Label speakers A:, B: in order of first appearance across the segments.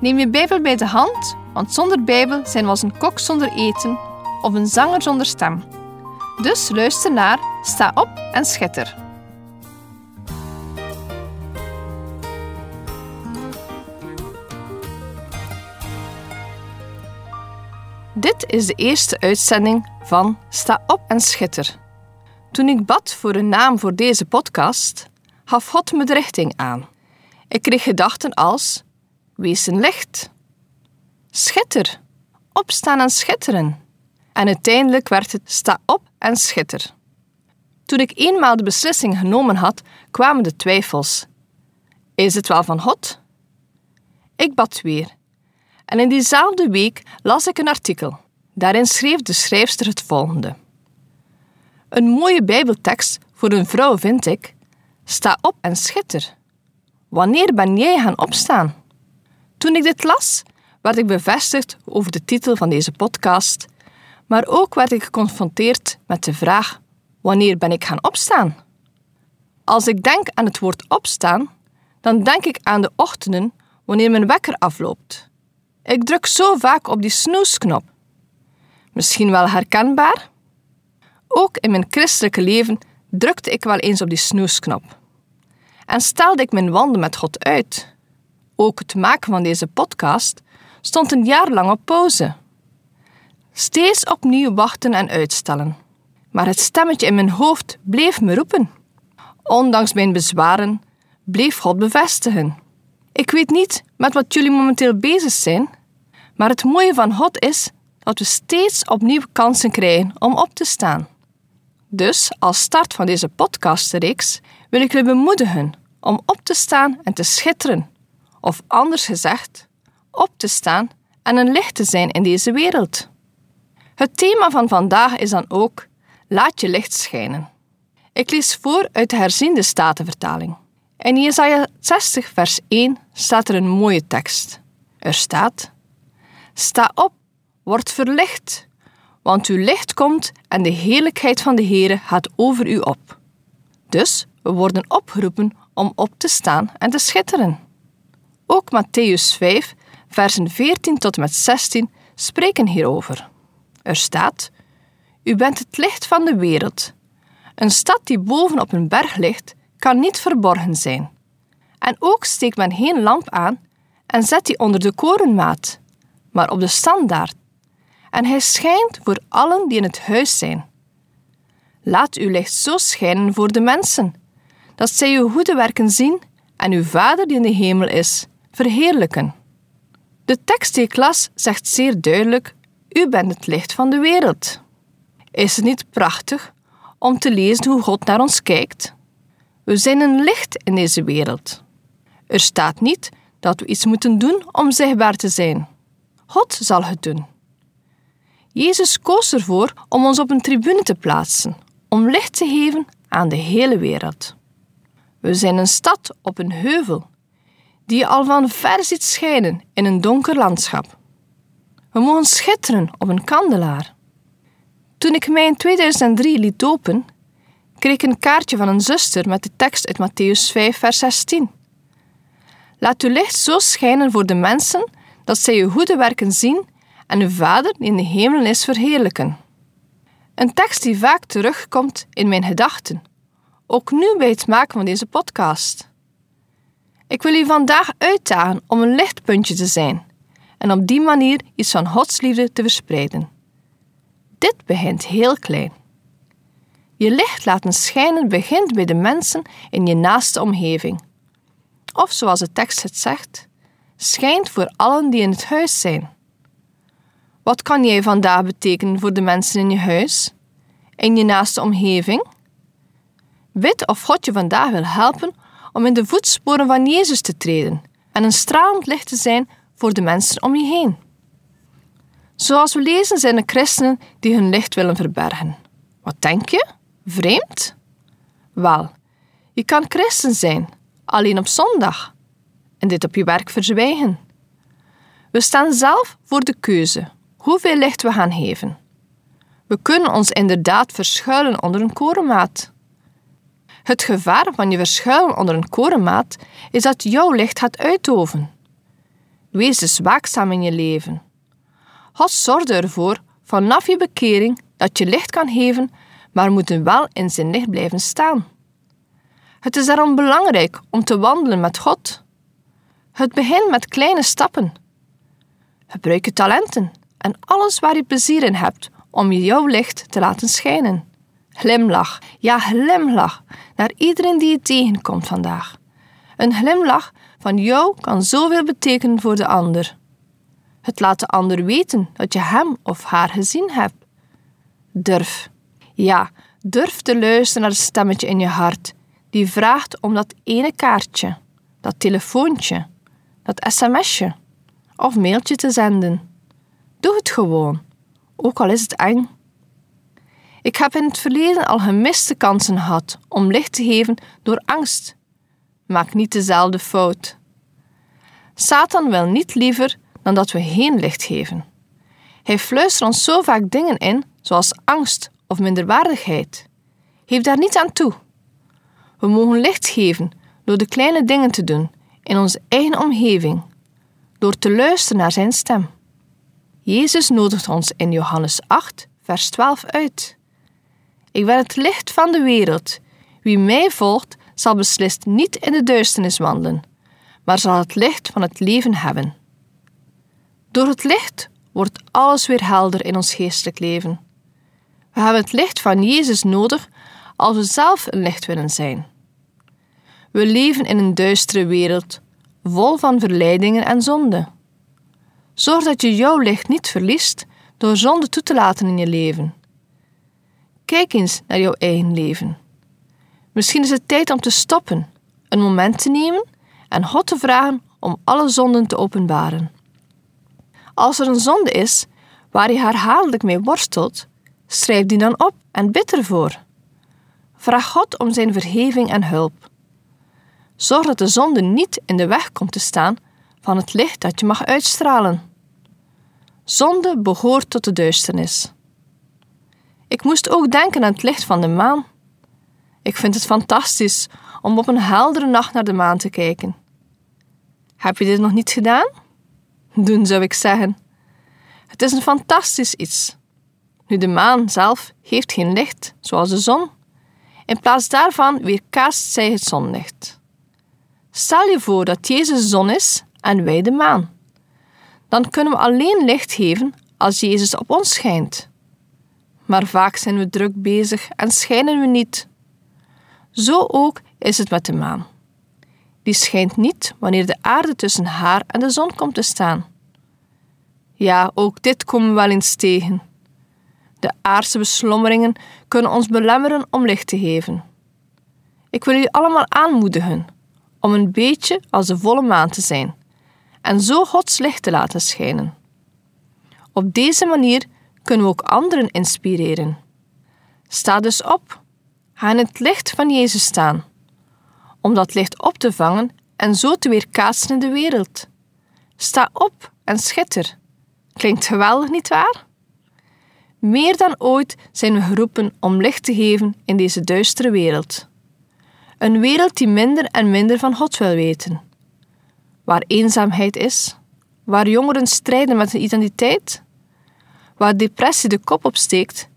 A: Neem je Bijbel bij de hand, want zonder Bijbel zijn we als een kok zonder eten of een zanger zonder stem. Dus luister naar, sta op en schitter. Dit is de eerste uitzending van Sta op en schitter. Toen ik bad voor een naam voor deze podcast, gaf God me de richting aan. Ik kreeg gedachten als: wees een licht, schitter, opstaan en schitteren. En uiteindelijk werd het sta op en schitter. Toen ik eenmaal de beslissing genomen had, kwamen de twijfels. Is het wel van God? Ik bad weer. En in diezelfde week las ik een artikel. Daarin schreef de schrijfster het volgende. Een mooie Bijbeltekst voor een vrouw vind ik. Sta op en schitter. Wanneer ben jij gaan opstaan? Toen ik dit las, werd ik bevestigd over de titel van deze podcast, maar ook werd ik geconfronteerd met de vraag: wanneer ben ik gaan opstaan? Als ik denk aan het woord opstaan, dan denk ik aan de ochtenden wanneer mijn wekker afloopt. Ik druk zo vaak op die snoesknop. Misschien wel herkenbaar? Ook in mijn christelijke leven drukte ik wel eens op die snoesknop. En stelde ik mijn wanden met God uit. Ook het maken van deze podcast stond een jaar lang op pauze. Steeds opnieuw wachten en uitstellen. Maar het stemmetje in mijn hoofd bleef me roepen. Ondanks mijn bezwaren bleef God bevestigen. Ik weet niet met wat jullie momenteel bezig zijn, maar het mooie van God is dat we steeds opnieuw kansen krijgen om op te staan. Dus als start van deze podcastreeks wil ik jullie bemoedigen om op te staan en te schitteren, of anders gezegd, op te staan en een licht te zijn in deze wereld. Het thema van vandaag is dan ook: laat je licht schijnen. Ik lees voor uit de herziende statenvertaling. In Jesaja 60, vers 1 staat er een mooie tekst. Er staat: Sta op, word verlicht, want uw licht komt en de heerlijkheid van de Heere gaat over u op. Dus we worden opgeroepen om op te staan en te schitteren. Ook Matthäus 5, versen 14 tot en met 16 spreken hierover. Er staat: U bent het licht van de wereld. Een stad die boven op een berg ligt, kan niet verborgen zijn. En ook steekt men geen lamp aan en zet die onder de korenmaat, maar op de standaard. En hij schijnt voor allen die in het huis zijn. Laat uw licht zo schijnen voor de mensen, dat zij uw goede werken zien en uw Vader die in de hemel is, verheerlijken. De tekst die ik las zegt zeer duidelijk: U bent het licht van de wereld. Is het niet prachtig om te lezen hoe God naar ons kijkt? We zijn een licht in deze wereld. Er staat niet dat we iets moeten doen om zichtbaar te zijn. God zal het doen. Jezus koos ervoor om ons op een tribune te plaatsen, om licht te geven aan de hele wereld. We zijn een stad op een heuvel, die je al van ver ziet schijnen in een donker landschap. We mogen schitteren op een kandelaar. Toen ik mij in 2003 liet dopen, kreeg ik een kaartje van een zuster met de tekst uit Matthäus 5, vers 16. Laat uw licht zo schijnen voor de mensen dat zij uw goede werken zien en uw Vader die in de hemel is verheerlijken. Een tekst die vaak terugkomt in mijn gedachten, ook nu bij het maken van deze podcast. Ik wil u vandaag uitdagen om een lichtpuntje te zijn en op die manier iets van Gods liefde te verspreiden. Dit begint heel klein. Je licht laten schijnen begint bij de mensen in je naaste omgeving. Of zoals de tekst het zegt, schijnt voor allen die in het huis zijn. Wat kan jij vandaag betekenen voor de mensen in je huis, in je naaste omgeving? Bid of God je vandaag wil helpen om in de voetsporen van Jezus te treden en een stralend licht te zijn voor de mensen om je heen. Zoals we lezen zijn er christenen die hun licht willen verbergen. Wat denk je? Vreemd? Wel, je kan christen zijn, alleen op zondag, en dit op je werk verzwijgen. We staan zelf voor de keuze hoeveel licht we gaan geven. We kunnen ons inderdaad verschuilen onder een korenmaat. Het gevaar van je verschuilen onder een korenmaat is dat jouw licht gaat uitoven. Wees dus waakzaam in je leven. God zorgde ervoor vanaf je bekering dat je licht kan geven, maar moet wel in zijn licht blijven staan. Het is daarom belangrijk om te wandelen met God. Het begint met kleine stappen. Gebruik je talenten en alles waar je plezier in hebt om jouw licht te laten schijnen. Glimlach, ja glimlach, naar iedereen die je tegenkomt vandaag. Een glimlach van jou kan zoveel betekenen voor de ander. Het laat de ander weten dat je hem of haar gezien hebt. Durf. Ja, durf te luisteren naar het stemmetje in je hart, die vraagt om dat ene kaartje, dat telefoontje, dat sms'je of mailtje te zenden. Doe het gewoon, ook al is het eng. Ik heb in het verleden al gemiste kansen gehad om licht te geven door angst. Maak niet dezelfde fout. Satan wil niet liever dan dat we geen licht geven. Hij fluistert ons zo vaak dingen in, zoals angst of minderwaardigheid. Geef daar niet aan toe. We mogen licht geven door de kleine dingen te doen in onze eigen omgeving, door te luisteren naar zijn stem. Jezus nodigt ons in Johannes 8, vers 12 uit. Ik ben het licht van de wereld. Wie mij volgt, zal beslist niet in de duisternis wandelen, maar zal het licht van het leven hebben. Door het licht wordt alles weer helder in ons geestelijk leven. We hebben het licht van Jezus nodig als we zelf een licht willen zijn. We leven in een duistere wereld, vol van verleidingen en zonde. Zorg dat je jouw licht niet verliest door zonde toe te laten in je leven. Kijk eens naar jouw eigen leven. Misschien is het tijd om te stoppen, een moment te nemen en God te vragen om alle zonden te openbaren. Als er een zonde is waar je herhaaldelijk mee worstelt, schrijf die dan op en bid ervoor. Vraag God om zijn vergeving en hulp. Zorg dat de zonde niet in de weg komt te staan van het licht dat je mag uitstralen. Zonde behoort tot de duisternis. Ik moest ook denken aan het licht van de maan. Ik vind het fantastisch om op een heldere nacht naar de maan te kijken. Heb je dit nog niet gedaan? Doen zou ik zeggen. Het is een fantastisch iets. Nu de maan zelf geeft geen licht, zoals de zon. In plaats daarvan weerkaast zij het zonlicht. Stel je voor dat Jezus zon is en wij de maan. Dan kunnen we alleen licht geven als Jezus op ons schijnt. Maar vaak zijn we druk bezig en schijnen we niet. Zo ook is het met de maan. Die schijnt niet wanneer de aarde tussen haar en de zon komt te staan. Ja, ook dit komen we wel eens tegen. De aardse beslommeringen kunnen ons belemmeren om licht te geven. Ik wil jullie allemaal aanmoedigen om een beetje als de volle maan te zijn en zo Gods licht te laten schijnen. Op deze manier kunnen we ook anderen inspireren. Sta dus op, ga in het licht van Jezus staan, om dat licht op te vangen en zo te weerkaatsen in de wereld. Sta op en schitter. Klinkt geweldig, nietwaar? Meer dan ooit zijn we geroepen om licht te geven in deze duistere wereld. Een wereld die minder en minder van God wil weten. Waar eenzaamheid is, waar jongeren strijden met hun identiteit, waar depressie de kop opsteekt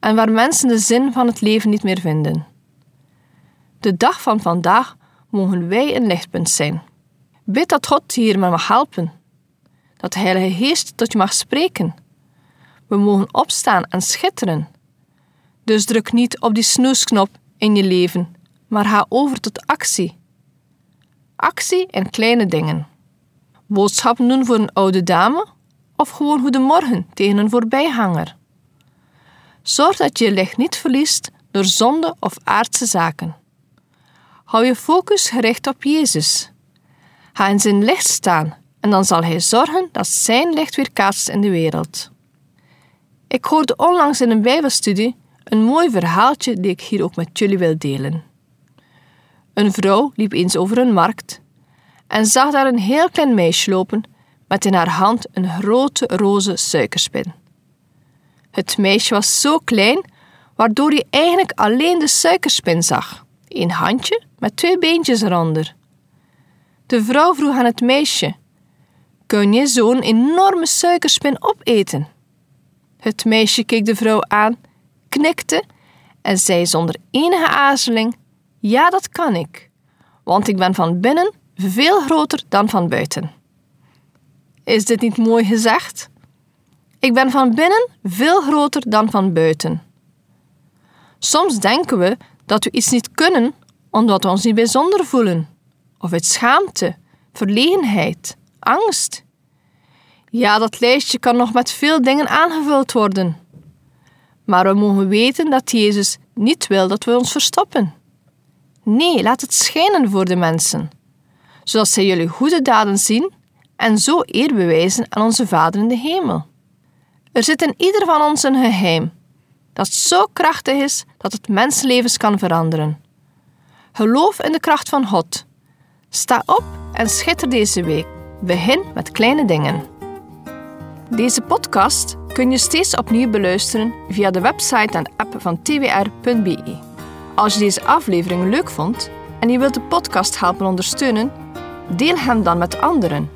A: en waar mensen de zin van het leven niet meer vinden. De dag van vandaag mogen wij een lichtpunt zijn. Bid dat God hier maar mag helpen. Dat de Heilige Geest tot je mag spreken. We mogen opstaan en schitteren. Dus druk niet op die snoesknop in je leven maar ga over tot actie. Actie in kleine dingen. Boodschappen doen voor een oude dame of gewoon goedemorgen tegen een voorbijganger. Zorg dat je je licht niet verliest door zonde of aardse zaken. Hou je focus gericht op Jezus. Ga in zijn licht staan en dan zal hij zorgen dat zijn licht weer kaatst in de wereld. Ik hoorde onlangs in een Bijbelstudie een mooi verhaaltje die ik hier ook met jullie wil delen. Een vrouw liep eens over een markt en zag daar een heel klein meisje lopen met in haar hand een grote roze suikerspin. Het meisje was zo klein, waardoor je eigenlijk alleen de suikerspin zag. Een handje met twee beentjes eronder. De vrouw vroeg aan het meisje: Kun je zo'n enorme suikerspin opeten? Het meisje keek de vrouw aan, knikte en zei zonder enige aarzeling: Ja, dat kan ik, want ik ben van binnen veel groter dan van buiten. Is dit niet mooi gezegd? Ik ben van binnen veel groter dan van buiten. Soms denken we dat we iets niet kunnen omdat we ons niet bijzonder voelen, of uit schaamte, verlegenheid, angst. Ja, dat lijstje kan nog met veel dingen aangevuld worden. Maar we mogen weten dat Jezus niet wil dat we ons verstoppen. Nee, laat het schijnen voor de mensen, zodat zij jullie goede daden zien en zo eer bewijzen aan onze Vader in de hemel. Er zit in ieder van ons een geheim dat zo krachtig is dat het mensenlevens kan veranderen. Geloof in de kracht van God. Sta op en schitter deze week. Begin met kleine dingen. Deze podcast kun je steeds opnieuw beluisteren via de website en app van twr.be. Als je deze aflevering leuk vond en je wilt de podcast helpen ondersteunen, deel hem dan met anderen.